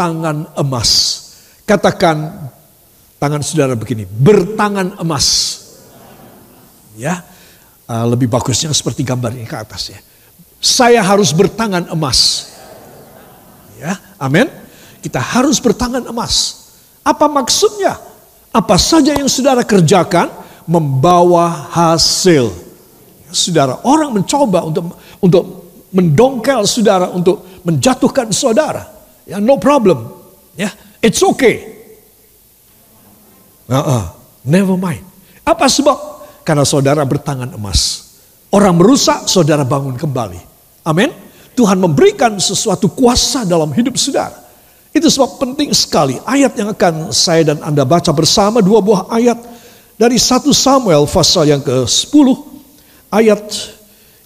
bertangan emas. Katakan tangan saudara begini, bertangan emas. Ya, uh, lebih bagusnya seperti gambar ini ke atas ya. Saya harus bertangan emas. Ya, amin. Kita harus bertangan emas. Apa maksudnya? Apa saja yang saudara kerjakan membawa hasil. Saudara, orang mencoba untuk untuk mendongkel saudara untuk menjatuhkan saudara. Ya, no problem. Ya, it's okay. Uh -uh, never mind. Apa sebab? Karena saudara bertangan emas. Orang merusak, saudara bangun kembali. Amin. Tuhan memberikan sesuatu kuasa dalam hidup saudara. Itu sebab penting sekali ayat yang akan saya dan Anda baca bersama dua buah ayat dari 1 Samuel pasal yang ke-10 ayat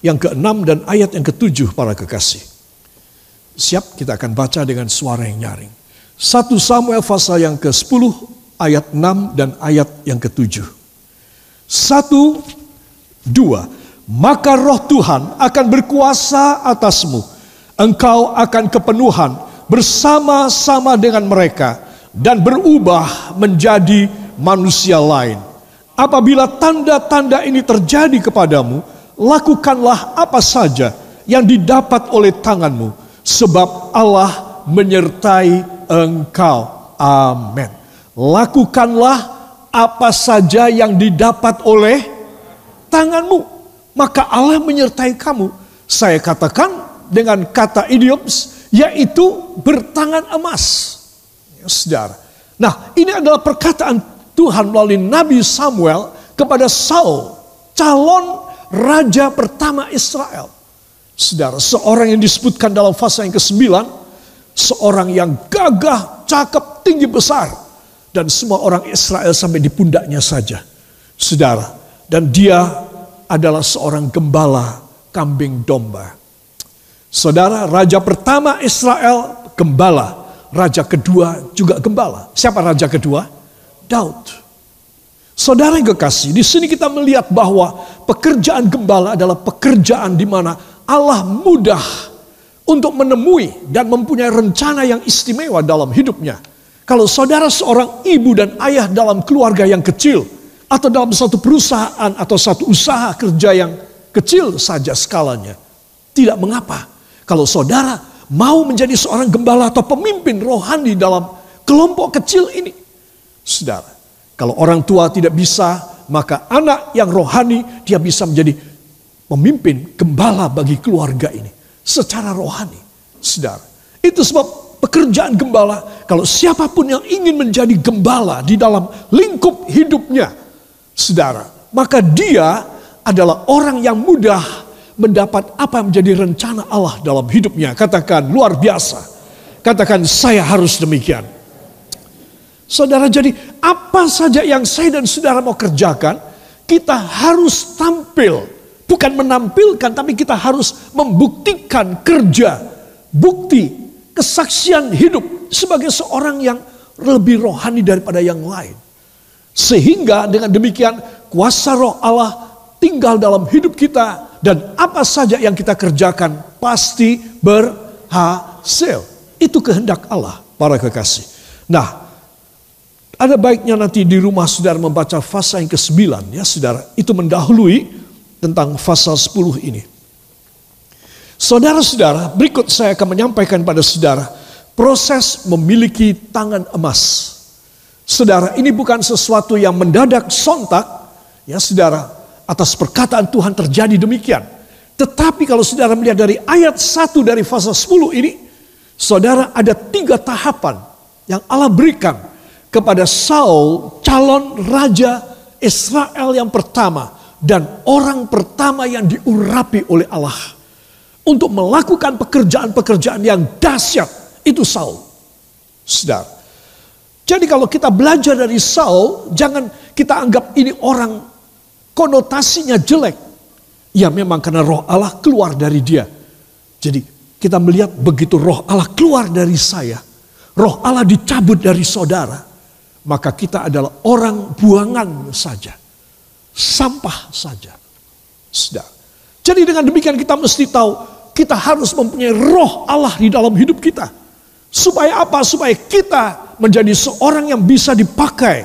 yang ke-6 dan ayat yang ke-7 para kekasih. Siap kita akan baca dengan suara yang nyaring. 1 Samuel pasal yang ke-10 ayat 6 dan ayat yang ke-7. Satu, dua. Maka roh Tuhan akan berkuasa atasmu. Engkau akan kepenuhan bersama-sama dengan mereka. Dan berubah menjadi manusia lain. Apabila tanda-tanda ini terjadi kepadamu, lakukanlah apa saja yang didapat oleh tanganmu. Sebab Allah menyertai engkau. Amin. Lakukanlah apa saja yang didapat oleh tanganmu. Maka Allah menyertai kamu. Saya katakan dengan kata idioms, yaitu bertangan emas. Ya, saudara. Nah ini adalah perkataan Tuhan melalui Nabi Samuel kepada Saul. Calon raja pertama Israel. Saudara, seorang yang disebutkan dalam fase yang ke-9, seorang yang gagah, cakep, tinggi besar dan semua orang Israel sampai di pundaknya saja. Saudara, dan dia adalah seorang gembala kambing domba. Saudara, raja pertama Israel gembala, raja kedua juga gembala. Siapa raja kedua? Daud. Saudara yang kekasih, di sini kita melihat bahwa pekerjaan gembala adalah pekerjaan di mana Allah mudah untuk menemui dan mempunyai rencana yang istimewa dalam hidupnya. Kalau saudara seorang ibu dan ayah dalam keluarga yang kecil, atau dalam satu perusahaan atau satu usaha kerja yang kecil saja skalanya, tidak mengapa. Kalau saudara mau menjadi seorang gembala atau pemimpin rohani dalam kelompok kecil ini, saudara, kalau orang tua tidak bisa, maka anak yang rohani dia bisa menjadi pemimpin gembala bagi keluarga ini secara rohani, saudara. Itu sebab pekerjaan gembala, kalau siapa pun yang ingin menjadi gembala di dalam lingkup hidupnya, saudara, maka dia adalah orang yang mudah mendapat apa yang menjadi rencana Allah dalam hidupnya. Katakan luar biasa. Katakan saya harus demikian. Saudara, jadi apa saja yang saya dan saudara mau kerjakan, kita harus tampil. Bukan menampilkan, tapi kita harus membuktikan kerja, bukti kesaksian hidup sebagai seorang yang lebih rohani daripada yang lain. Sehingga dengan demikian kuasa roh Allah tinggal dalam hidup kita dan apa saja yang kita kerjakan pasti berhasil. Itu kehendak Allah para kekasih. Nah, ada baiknya nanti di rumah saudara membaca fasa yang ke-9 ya saudara. Itu mendahului tentang fasa 10 ini. Saudara-saudara, berikut saya akan menyampaikan pada saudara proses memiliki tangan emas. Saudara, ini bukan sesuatu yang mendadak sontak, ya saudara, atas perkataan Tuhan terjadi demikian. Tetapi kalau saudara melihat dari ayat 1 dari fase 10 ini, saudara ada tiga tahapan yang Allah berikan kepada Saul, calon raja Israel yang pertama dan orang pertama yang diurapi oleh Allah untuk melakukan pekerjaan-pekerjaan yang dahsyat itu Saul. Saudara. Jadi kalau kita belajar dari Saul, jangan kita anggap ini orang konotasinya jelek. Ya memang karena roh Allah keluar dari dia. Jadi kita melihat begitu roh Allah keluar dari saya, roh Allah dicabut dari saudara, maka kita adalah orang buangan saja. Sampah saja. Saudara. Jadi dengan demikian kita mesti tahu kita harus mempunyai roh Allah di dalam hidup kita. Supaya apa? Supaya kita menjadi seorang yang bisa dipakai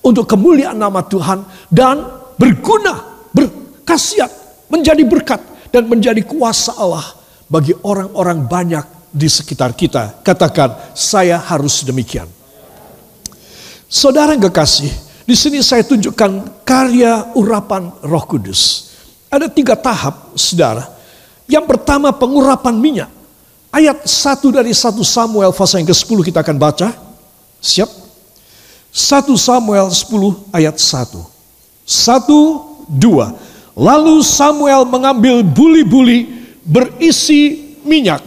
untuk kemuliaan nama Tuhan dan berguna, berkasiat, menjadi berkat dan menjadi kuasa Allah bagi orang-orang banyak di sekitar kita. Katakan, saya harus demikian. Saudara yang kekasih, di sini saya tunjukkan karya urapan Roh Kudus. Ada tiga tahap, saudara. Yang pertama pengurapan minyak. Ayat 1 dari 1 Samuel pasal yang ke-10 kita akan baca. Siap? 1 Samuel 10 ayat 1. 1, 2. Lalu Samuel mengambil buli-buli berisi minyak.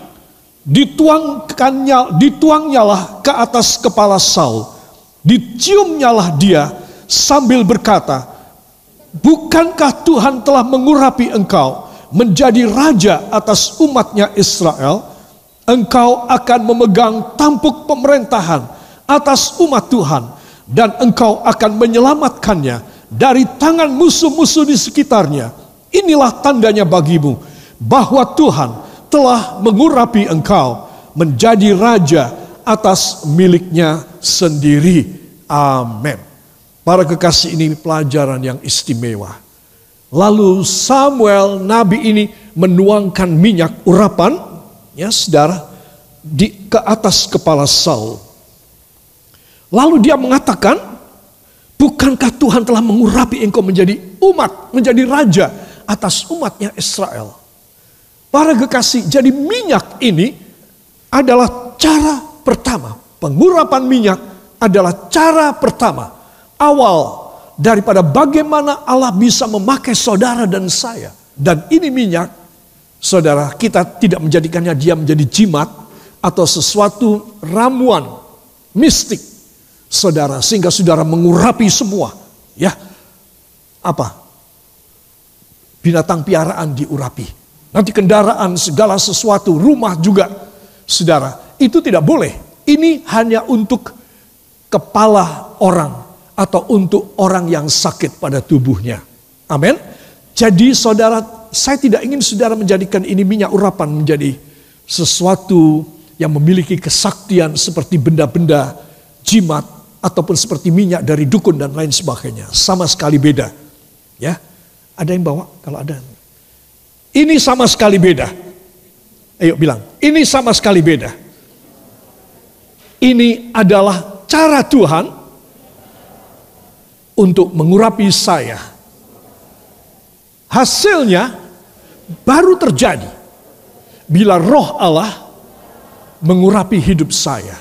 Dituangkannya, dituangnyalah ke atas kepala Saul. Diciumnyalah dia sambil berkata, Bukankah Tuhan telah mengurapi engkau menjadi raja atas umatnya Israel? engkau akan memegang tampuk pemerintahan atas umat Tuhan dan engkau akan menyelamatkannya dari tangan musuh-musuh di sekitarnya. Inilah tandanya bagimu bahwa Tuhan telah mengurapi engkau menjadi raja atas miliknya sendiri. Amin. Para kekasih ini pelajaran yang istimewa. Lalu Samuel nabi ini menuangkan minyak urapan ya saudara, di ke atas kepala Saul. Lalu dia mengatakan, bukankah Tuhan telah mengurapi engkau menjadi umat, menjadi raja atas umatnya Israel. Para kekasih, jadi minyak ini adalah cara pertama. Pengurapan minyak adalah cara pertama. Awal daripada bagaimana Allah bisa memakai saudara dan saya. Dan ini minyak Saudara, kita tidak menjadikannya dia menjadi jimat atau sesuatu ramuan mistik. Saudara, sehingga saudara mengurapi semua. Ya, apa? Binatang piaraan diurapi. Nanti kendaraan, segala sesuatu, rumah juga. Saudara, itu tidak boleh. Ini hanya untuk kepala orang atau untuk orang yang sakit pada tubuhnya. Amin. Jadi saudara saya tidak ingin saudara menjadikan ini minyak urapan menjadi sesuatu yang memiliki kesaktian seperti benda-benda jimat ataupun seperti minyak dari dukun dan lain sebagainya. Sama sekali beda. Ya. Ada yang bawa kalau ada. Ini sama sekali beda. Ayo bilang, ini sama sekali beda. Ini adalah cara Tuhan untuk mengurapi saya Hasilnya baru terjadi bila roh Allah mengurapi hidup saya.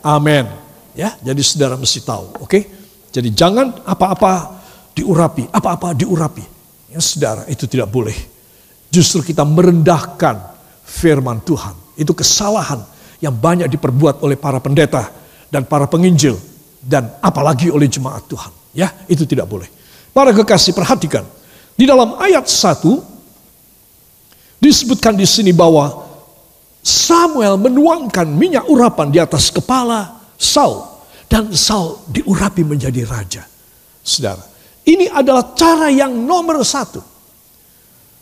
Amin. Ya, jadi saudara mesti tahu, oke? Okay? Jadi jangan apa-apa diurapi, apa-apa diurapi. Ya saudara, itu tidak boleh. Justru kita merendahkan firman Tuhan. Itu kesalahan yang banyak diperbuat oleh para pendeta dan para penginjil dan apalagi oleh jemaat Tuhan. Ya, itu tidak boleh. Para kekasih perhatikan, di dalam ayat 1 disebutkan di sini bahwa Samuel menuangkan minyak urapan di atas kepala Saul dan Saul diurapi menjadi raja. Saudara, ini adalah cara yang nomor satu.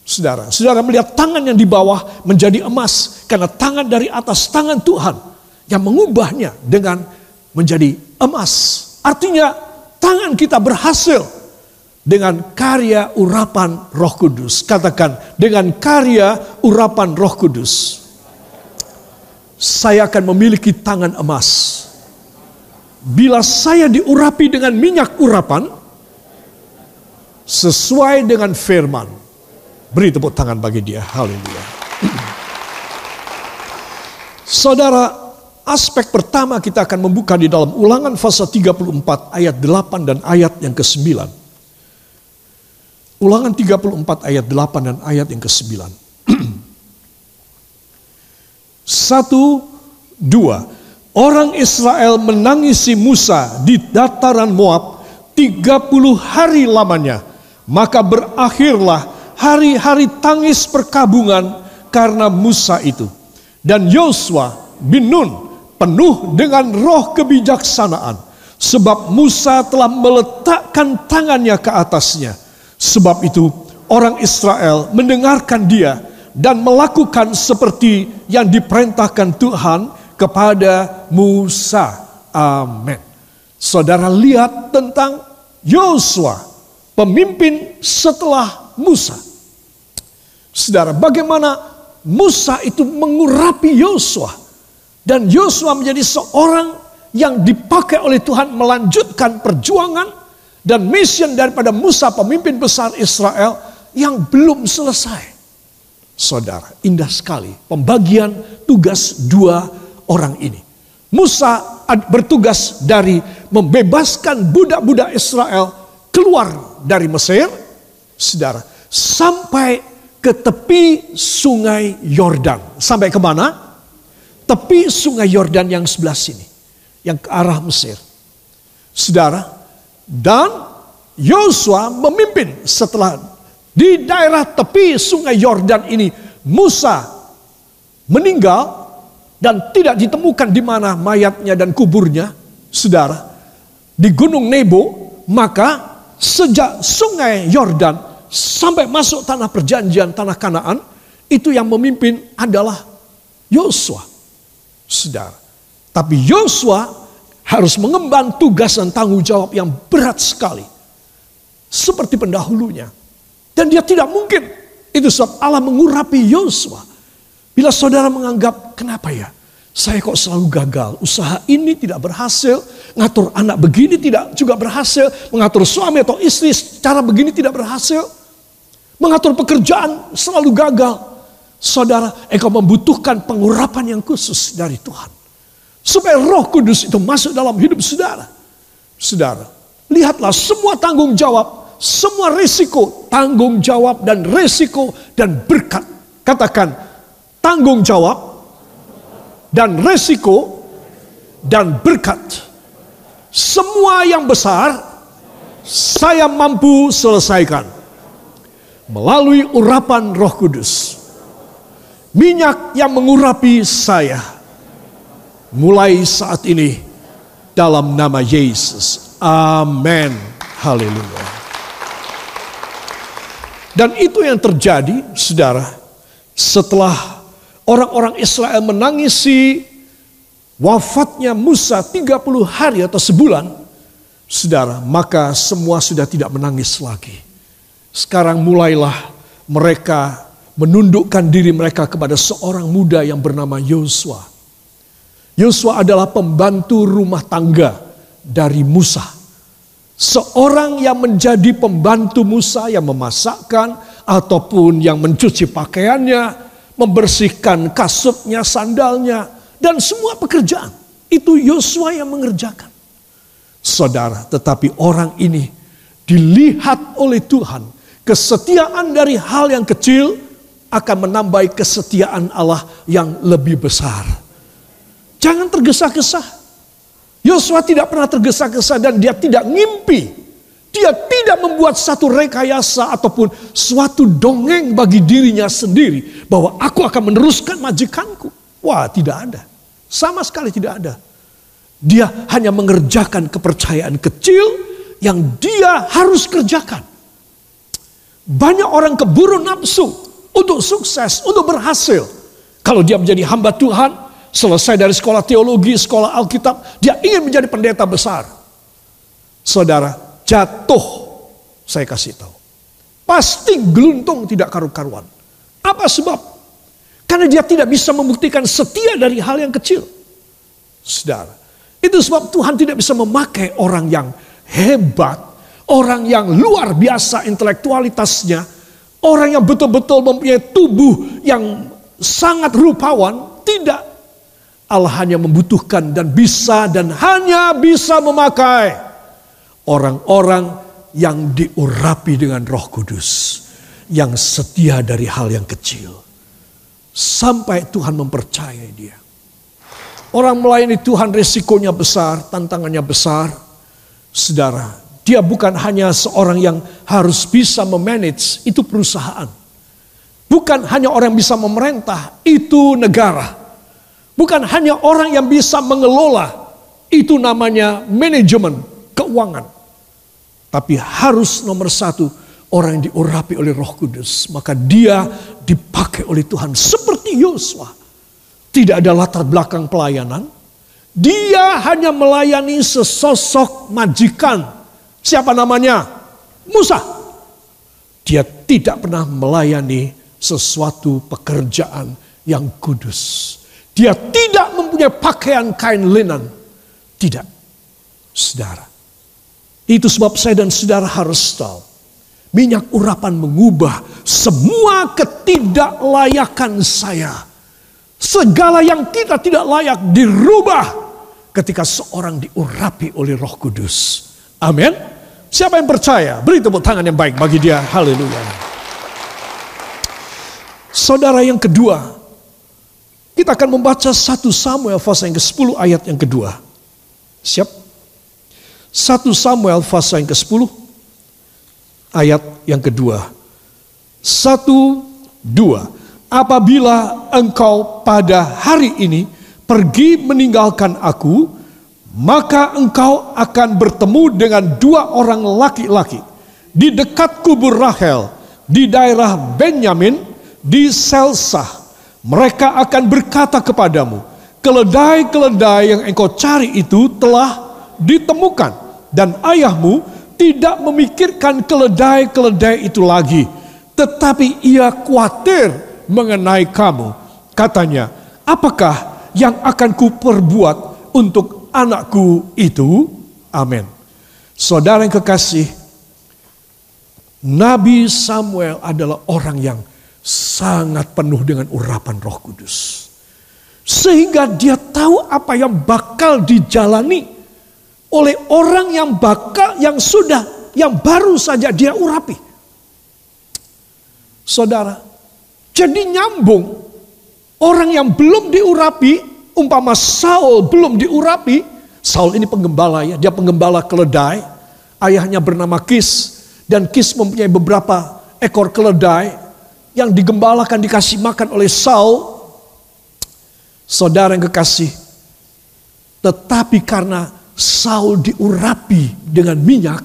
Saudara, saudara melihat tangan yang di bawah menjadi emas karena tangan dari atas tangan Tuhan yang mengubahnya dengan menjadi emas. Artinya tangan kita berhasil dengan karya urapan Roh Kudus. Katakan, dengan karya urapan Roh Kudus. Saya akan memiliki tangan emas. Bila saya diurapi dengan minyak urapan, sesuai dengan firman. Beri tepuk tangan bagi dia. Haleluya. Saudara, aspek pertama kita akan membuka di dalam ulangan pasal 34 ayat 8 dan ayat yang ke-9. Ulangan 34 ayat 8 dan ayat yang ke-9. Satu, dua. Orang Israel menangisi Musa di dataran Moab 30 hari lamanya. Maka berakhirlah hari-hari tangis perkabungan karena Musa itu. Dan Yosua bin Nun penuh dengan roh kebijaksanaan. Sebab Musa telah meletakkan tangannya ke atasnya Sebab itu orang Israel mendengarkan dia dan melakukan seperti yang diperintahkan Tuhan kepada Musa. Amin. Saudara lihat tentang Yosua, pemimpin setelah Musa. Saudara, bagaimana Musa itu mengurapi Yosua dan Yosua menjadi seorang yang dipakai oleh Tuhan melanjutkan perjuangan dan mission daripada Musa pemimpin besar Israel yang belum selesai. Saudara, indah sekali pembagian tugas dua orang ini. Musa bertugas dari membebaskan budak-budak Israel keluar dari Mesir, saudara, sampai ke tepi sungai Yordan. Sampai ke mana? Tepi sungai Yordan yang sebelah sini, yang ke arah Mesir. Saudara, dan Yosua memimpin setelah di daerah tepi sungai Yordan ini Musa meninggal dan tidak ditemukan di mana mayatnya dan kuburnya, saudara. Di Gunung Nebo, maka sejak sungai Yordan sampai masuk tanah perjanjian, tanah Kanaan, itu yang memimpin adalah Yosua. Saudara. Tapi Yosua harus mengemban tugas dan tanggung jawab yang berat sekali. Seperti pendahulunya. Dan dia tidak mungkin. Itu sebab Allah mengurapi Yosua. Bila saudara menganggap, kenapa ya? Saya kok selalu gagal. Usaha ini tidak berhasil. Ngatur anak begini tidak juga berhasil. Mengatur suami atau istri cara begini tidak berhasil. Mengatur pekerjaan selalu gagal. Saudara, engkau membutuhkan pengurapan yang khusus dari Tuhan. Supaya roh kudus itu masuk dalam hidup saudara. Saudara, lihatlah semua tanggung jawab semua risiko, tanggung jawab dan risiko dan berkat. Katakan tanggung jawab dan risiko dan berkat. Semua yang besar saya mampu selesaikan melalui urapan Roh Kudus. Minyak yang mengurapi saya mulai saat ini dalam nama Yesus. Amin. Haleluya. Dan itu yang terjadi, saudara, setelah orang-orang Israel menangisi wafatnya Musa 30 hari atau sebulan, saudara, maka semua sudah tidak menangis lagi. Sekarang mulailah mereka menundukkan diri mereka kepada seorang muda yang bernama Yosua. Yosua adalah pembantu rumah tangga dari Musa. Seorang yang menjadi pembantu Musa yang memasakkan ataupun yang mencuci pakaiannya, membersihkan kasutnya, sandalnya, dan semua pekerjaan. Itu Yosua yang mengerjakan. Saudara, tetapi orang ini dilihat oleh Tuhan. Kesetiaan dari hal yang kecil akan menambah kesetiaan Allah yang lebih besar. Jangan tergesa-gesa. Yosua tidak pernah tergesa-gesa dan dia tidak ngimpi. Dia tidak membuat satu rekayasa ataupun suatu dongeng bagi dirinya sendiri. Bahwa aku akan meneruskan majikanku. Wah tidak ada. Sama sekali tidak ada. Dia hanya mengerjakan kepercayaan kecil yang dia harus kerjakan. Banyak orang keburu nafsu untuk sukses, untuk berhasil. Kalau dia menjadi hamba Tuhan, Selesai dari sekolah teologi, sekolah Alkitab, dia ingin menjadi pendeta besar. Saudara, jatuh, saya kasih tahu. Pasti geluntung tidak karu-karuan. Apa sebab? Karena dia tidak bisa membuktikan setia dari hal yang kecil. Saudara, itu sebab Tuhan tidak bisa memakai orang yang hebat, orang yang luar biasa intelektualitasnya, orang yang betul-betul mempunyai tubuh yang sangat rupawan, tidak Allah hanya membutuhkan dan bisa dan hanya bisa memakai orang-orang yang diurapi dengan Roh Kudus, yang setia dari hal yang kecil, sampai Tuhan mempercayai dia. Orang melayani Tuhan resikonya besar, tantangannya besar. Saudara, dia bukan hanya seorang yang harus bisa memanage, itu perusahaan. Bukan hanya orang yang bisa memerintah, itu negara. Bukan hanya orang yang bisa mengelola, itu namanya manajemen keuangan. Tapi harus nomor satu, orang yang diurapi oleh roh kudus. Maka dia dipakai oleh Tuhan seperti Yosua. tidak ada latar belakang pelayanan. Dia hanya melayani sesosok majikan. Siapa namanya? Musa. Dia tidak pernah melayani sesuatu pekerjaan yang kudus. Dia tidak mempunyai pakaian kain linen. Tidak. Saudara. Itu sebab saya dan saudara harus tahu. Minyak urapan mengubah semua ketidaklayakan saya. Segala yang kita tidak layak dirubah ketika seorang diurapi oleh roh kudus. Amin. Siapa yang percaya? Beri tepuk tangan yang baik bagi dia. Haleluya. Saudara yang kedua, kita akan membaca 1 Samuel pasal yang ke-10 ayat yang kedua. Siap? 1 Samuel pasal yang ke-10 ayat yang kedua. Satu, dua. Apabila engkau pada hari ini pergi meninggalkan aku, maka engkau akan bertemu dengan dua orang laki-laki di dekat kubur Rahel di daerah Benyamin di Selsah mereka akan berkata kepadamu, keledai-keledai yang engkau cari itu telah ditemukan. Dan ayahmu tidak memikirkan keledai-keledai itu lagi. Tetapi ia khawatir mengenai kamu. Katanya, apakah yang akan kuperbuat untuk anakku itu? Amin. Saudara yang kekasih, Nabi Samuel adalah orang yang sangat penuh dengan urapan Roh Kudus. Sehingga dia tahu apa yang bakal dijalani oleh orang yang bakal yang sudah yang baru saja dia urapi. Saudara, jadi nyambung orang yang belum diurapi, umpama Saul belum diurapi, Saul ini penggembala ya, dia penggembala keledai, ayahnya bernama Kis. Dan Kis mempunyai beberapa ekor keledai yang digembalakan dikasih makan oleh Saul, saudara yang kekasih, tetapi karena Saul diurapi dengan minyak,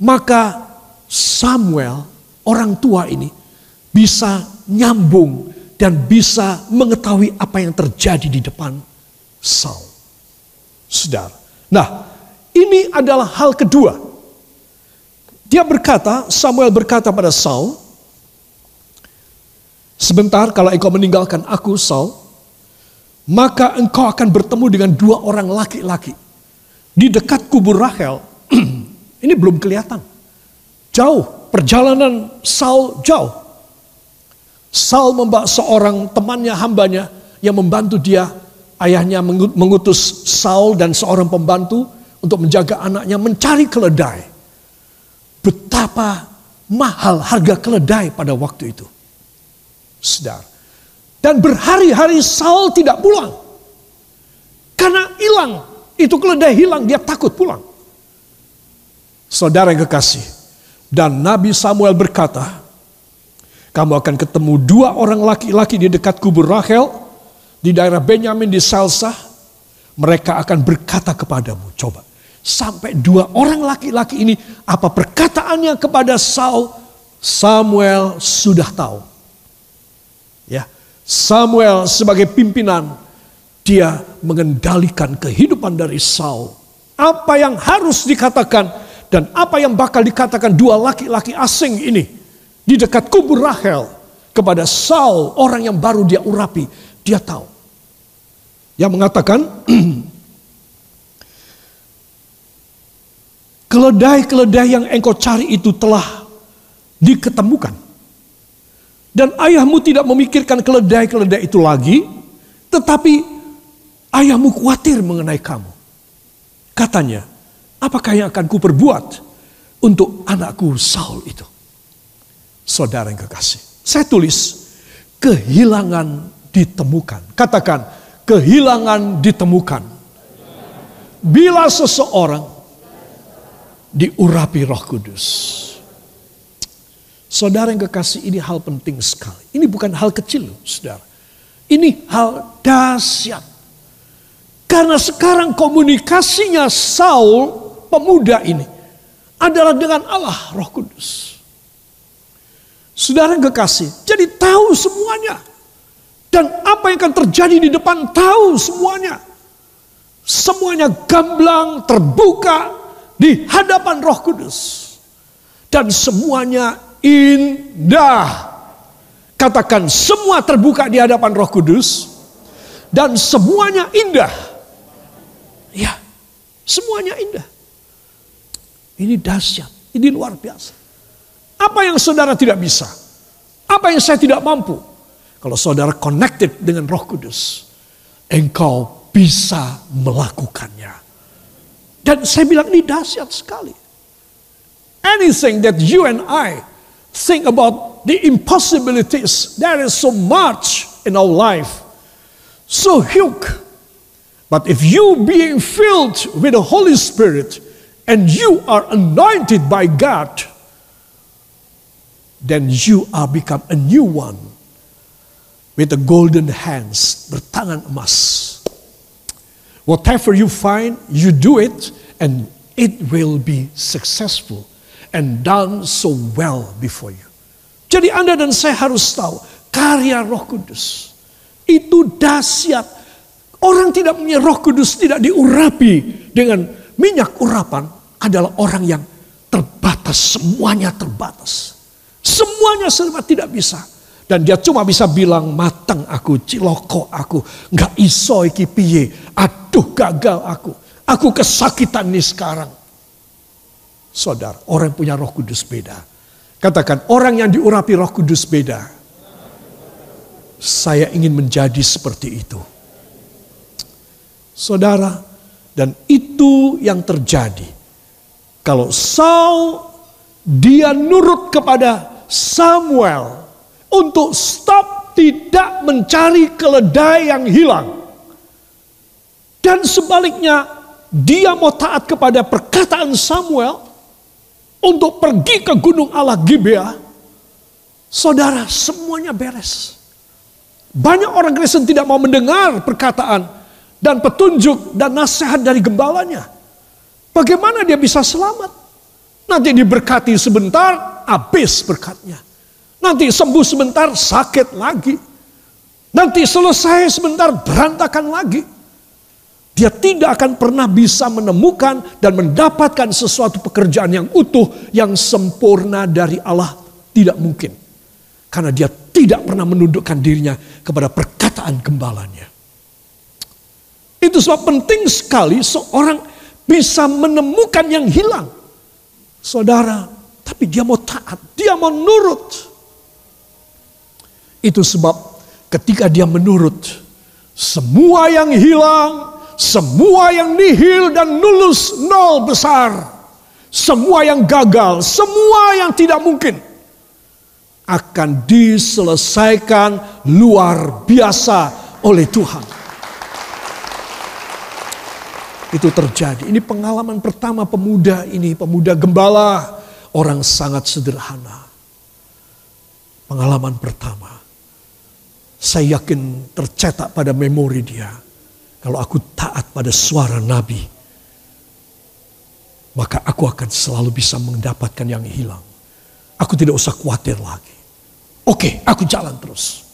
maka Samuel, orang tua ini, bisa nyambung dan bisa mengetahui apa yang terjadi di depan Saul. Saudara. Nah, ini adalah hal kedua. Dia berkata, Samuel berkata pada Saul, Sebentar kalau engkau meninggalkan aku Saul, maka engkau akan bertemu dengan dua orang laki-laki di dekat kubur Rahel. Ini belum kelihatan. Jauh, perjalanan Saul jauh. Saul membawa seorang temannya, hambanya yang membantu dia. Ayahnya mengutus Saul dan seorang pembantu untuk menjaga anaknya mencari keledai. Betapa mahal harga keledai pada waktu itu. Saudara. Dan berhari-hari Saul tidak pulang. Karena hilang. Itu keledai hilang, dia takut pulang. Saudara yang kekasih. Dan Nabi Samuel berkata, kamu akan ketemu dua orang laki-laki di dekat kubur Rahel, di daerah Benyamin di Salsa. Mereka akan berkata kepadamu, coba. Sampai dua orang laki-laki ini, apa perkataannya kepada Saul, Samuel sudah tahu. Ya, Samuel sebagai pimpinan dia mengendalikan kehidupan dari Saul. Apa yang harus dikatakan dan apa yang bakal dikatakan dua laki-laki asing ini di dekat kubur Rahel kepada Saul, orang yang baru dia urapi, dia tahu. Yang mengatakan keledai-keledai yang engkau cari itu telah diketemukan. Dan ayahmu tidak memikirkan keledai-keledai itu lagi, tetapi ayahmu khawatir mengenai kamu. Katanya, apakah yang akan kuperbuat untuk anakku Saul itu? Saudara yang kekasih, saya tulis kehilangan ditemukan. Katakan, kehilangan ditemukan. Bila seseorang diurapi roh kudus. Saudara yang kekasih ini hal penting sekali. Ini bukan hal kecil saudara. Ini hal dahsyat. Karena sekarang komunikasinya Saul pemuda ini adalah dengan Allah Roh Kudus. Saudara kekasih, jadi tahu semuanya. Dan apa yang akan terjadi di depan tahu semuanya. Semuanya gamblang, terbuka di hadapan roh kudus. Dan semuanya indah. Katakan semua terbuka di hadapan roh kudus. Dan semuanya indah. Ya, semuanya indah. Ini dahsyat, ini luar biasa. Apa yang saudara tidak bisa? Apa yang saya tidak mampu? Kalau saudara connected dengan roh kudus, engkau bisa melakukannya. Dan saya bilang ini dahsyat sekali. Anything that you and I think about the impossibilities, there is so much in our life. So huge. But if you being filled with the Holy Spirit, and you are anointed by God, then you are become a new one with the golden hands, bertangan emas. Whatever you find, you do it, and it will be successful and done so well before you. Jadi Anda dan saya harus tahu karya Roh Kudus itu dahsyat. Orang tidak punya Roh Kudus tidak diurapi dengan minyak urapan adalah orang yang terbatas, semuanya terbatas. Semuanya serba tidak bisa. Dan dia cuma bisa bilang matang aku, ciloko aku, nggak iso iki piye, aduh gagal aku, aku kesakitan nih sekarang. Saudara, orang yang punya roh kudus beda. Katakan, orang yang diurapi roh kudus beda. Saya ingin menjadi seperti itu. Saudara, dan itu yang terjadi kalau Saul dia nurut kepada Samuel untuk stop tidak mencari keledai yang hilang. Dan sebaliknya dia mau taat kepada perkataan Samuel untuk pergi ke gunung Allah Gibea. Saudara, semuanya beres. Banyak orang Kristen tidak mau mendengar perkataan dan petunjuk dan nasihat dari gembalanya. Bagaimana dia bisa selamat? Nanti diberkati sebentar, habis berkatnya. Nanti sembuh sebentar, sakit lagi. Nanti selesai sebentar, berantakan lagi. Dia tidak akan pernah bisa menemukan dan mendapatkan sesuatu pekerjaan yang utuh, yang sempurna dari Allah. Tidak mungkin. Karena dia tidak pernah menundukkan dirinya kepada perkataan gembalanya. Itu sebab penting sekali seorang bisa menemukan yang hilang. Saudara, tapi dia mau taat, dia mau nurut. Itu sebab ketika dia menurut, semua yang hilang, semua yang nihil dan nulus nol besar, semua yang gagal, semua yang tidak mungkin akan diselesaikan luar biasa oleh Tuhan itu terjadi. Ini pengalaman pertama pemuda ini, pemuda gembala, orang sangat sederhana. Pengalaman pertama. Saya yakin tercetak pada memori dia. Kalau aku taat pada suara Nabi, maka aku akan selalu bisa mendapatkan yang hilang. Aku tidak usah khawatir lagi. Oke, aku jalan terus.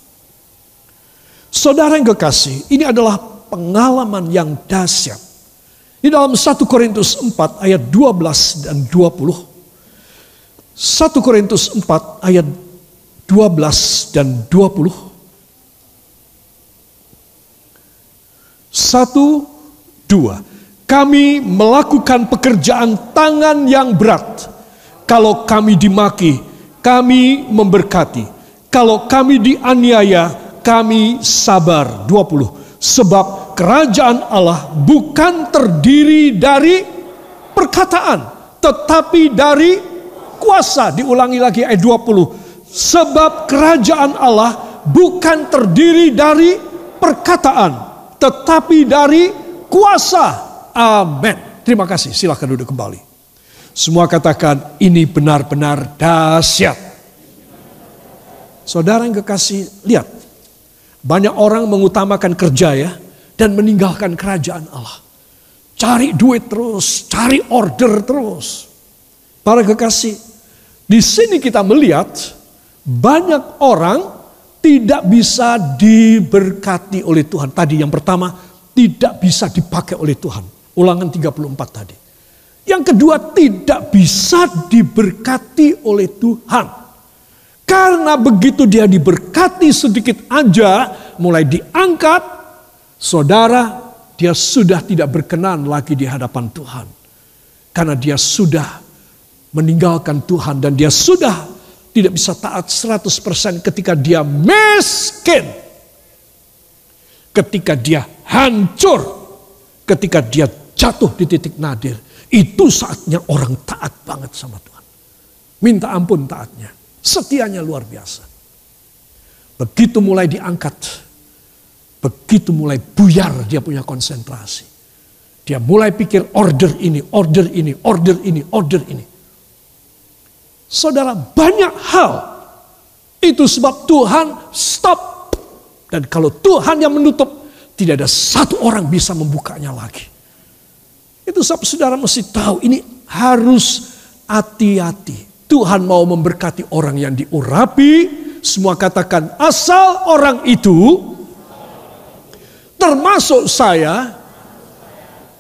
Saudara yang kekasih, ini adalah pengalaman yang dahsyat di dalam 1 Korintus 4 ayat 12 dan 20. 1 Korintus 4 ayat 12 dan 20. Satu, dua. Kami melakukan pekerjaan tangan yang berat. Kalau kami dimaki, kami memberkati. Kalau kami dianiaya, kami sabar. 20. Sebab kerajaan Allah bukan terdiri dari perkataan, tetapi dari kuasa. Diulangi lagi ayat 20. Sebab kerajaan Allah bukan terdiri dari perkataan, tetapi dari kuasa. Amin. Terima kasih. Silahkan duduk kembali. Semua katakan ini benar-benar dahsyat. Saudara yang kekasih, lihat banyak orang mengutamakan kerja ya dan meninggalkan kerajaan Allah. Cari duit terus, cari order terus. Para kekasih, di sini kita melihat banyak orang tidak bisa diberkati oleh Tuhan. Tadi yang pertama, tidak bisa dipakai oleh Tuhan. Ulangan 34 tadi. Yang kedua, tidak bisa diberkati oleh Tuhan. Karena begitu dia diberkati sedikit aja, mulai diangkat, saudara, dia sudah tidak berkenan lagi di hadapan Tuhan. Karena dia sudah meninggalkan Tuhan dan dia sudah tidak bisa taat 100% ketika dia miskin. Ketika dia hancur. Ketika dia jatuh di titik nadir. Itu saatnya orang taat banget sama Tuhan. Minta ampun taatnya. Setianya luar biasa. Begitu mulai diangkat. Begitu mulai buyar dia punya konsentrasi. Dia mulai pikir order ini, order ini, order ini, order ini. Saudara, banyak hal. Itu sebab Tuhan stop. Dan kalau Tuhan yang menutup, tidak ada satu orang bisa membukanya lagi. Itu sebab saudara mesti tahu ini harus hati-hati. Tuhan mau memberkati orang yang diurapi. Semua katakan asal orang itu termasuk saya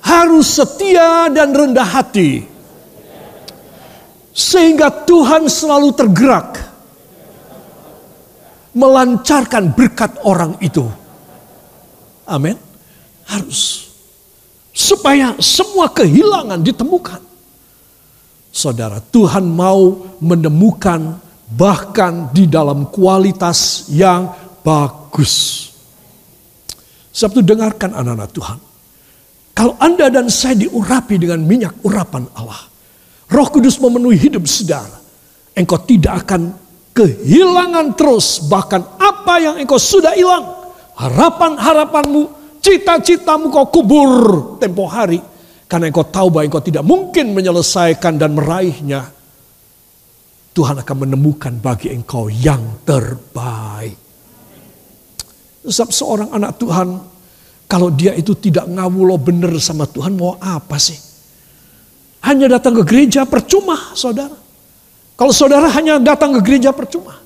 harus setia dan rendah hati sehingga Tuhan selalu tergerak melancarkan berkat orang itu. Amin. Harus. Supaya semua kehilangan ditemukan. Saudara, Tuhan mau menemukan bahkan di dalam kualitas yang bagus. Sebab itu dengarkan anak-anak Tuhan. Kalau Anda dan saya diurapi dengan minyak urapan Allah Roh Kudus memenuhi hidup saudara. Engkau tidak akan kehilangan terus bahkan apa yang engkau sudah hilang. Harapan-harapanmu, cita-citamu kau kubur tempo hari. Karena engkau tahu bahwa engkau tidak mungkin menyelesaikan dan meraihnya. Tuhan akan menemukan bagi engkau yang terbaik. Sebab seorang anak Tuhan, kalau dia itu tidak ngawulo benar sama Tuhan, mau apa sih? hanya datang ke gereja percuma, saudara. Kalau saudara hanya datang ke gereja percuma.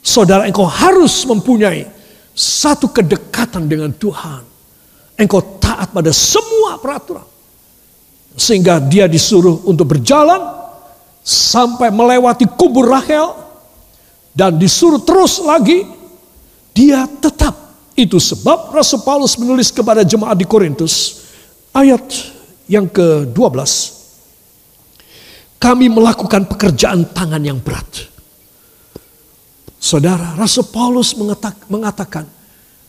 Saudara engkau harus mempunyai satu kedekatan dengan Tuhan. Engkau taat pada semua peraturan. Sehingga dia disuruh untuk berjalan sampai melewati kubur Rahel. Dan disuruh terus lagi. Dia tetap. Itu sebab Rasul Paulus menulis kepada jemaat di Korintus. Ayat yang ke-12 kami melakukan pekerjaan tangan yang berat. Saudara, Rasul Paulus mengatakan,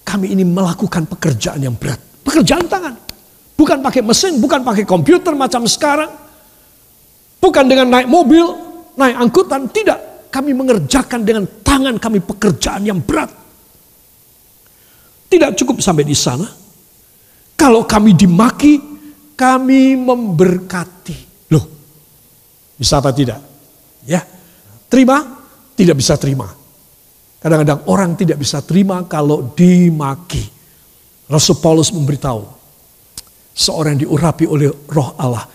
kami ini melakukan pekerjaan yang berat. Pekerjaan tangan. Bukan pakai mesin, bukan pakai komputer macam sekarang. Bukan dengan naik mobil, naik angkutan. Tidak, kami mengerjakan dengan tangan kami pekerjaan yang berat. Tidak cukup sampai di sana. Kalau kami dimaki, kami memberkati. Bisa apa tidak? Ya. Terima? Tidak bisa terima. Kadang-kadang orang tidak bisa terima kalau dimaki. Rasul Paulus memberitahu. Seorang yang diurapi oleh roh Allah.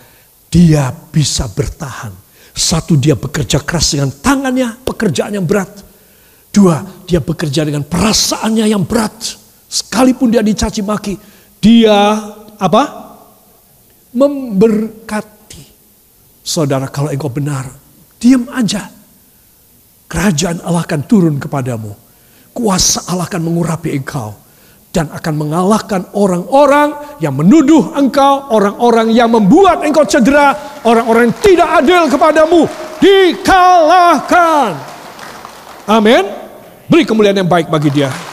Dia bisa bertahan. Satu dia bekerja keras dengan tangannya, pekerjaan yang berat. Dua, dia bekerja dengan perasaannya yang berat. Sekalipun dia dicaci maki, dia apa? Memberkati Saudara kalau engkau benar, diam aja. Kerajaan Allah akan turun kepadamu. Kuasa Allah akan mengurapi engkau. Dan akan mengalahkan orang-orang yang menuduh engkau. Orang-orang yang membuat engkau cedera. Orang-orang yang tidak adil kepadamu. Dikalahkan. Amin. Beri kemuliaan yang baik bagi dia.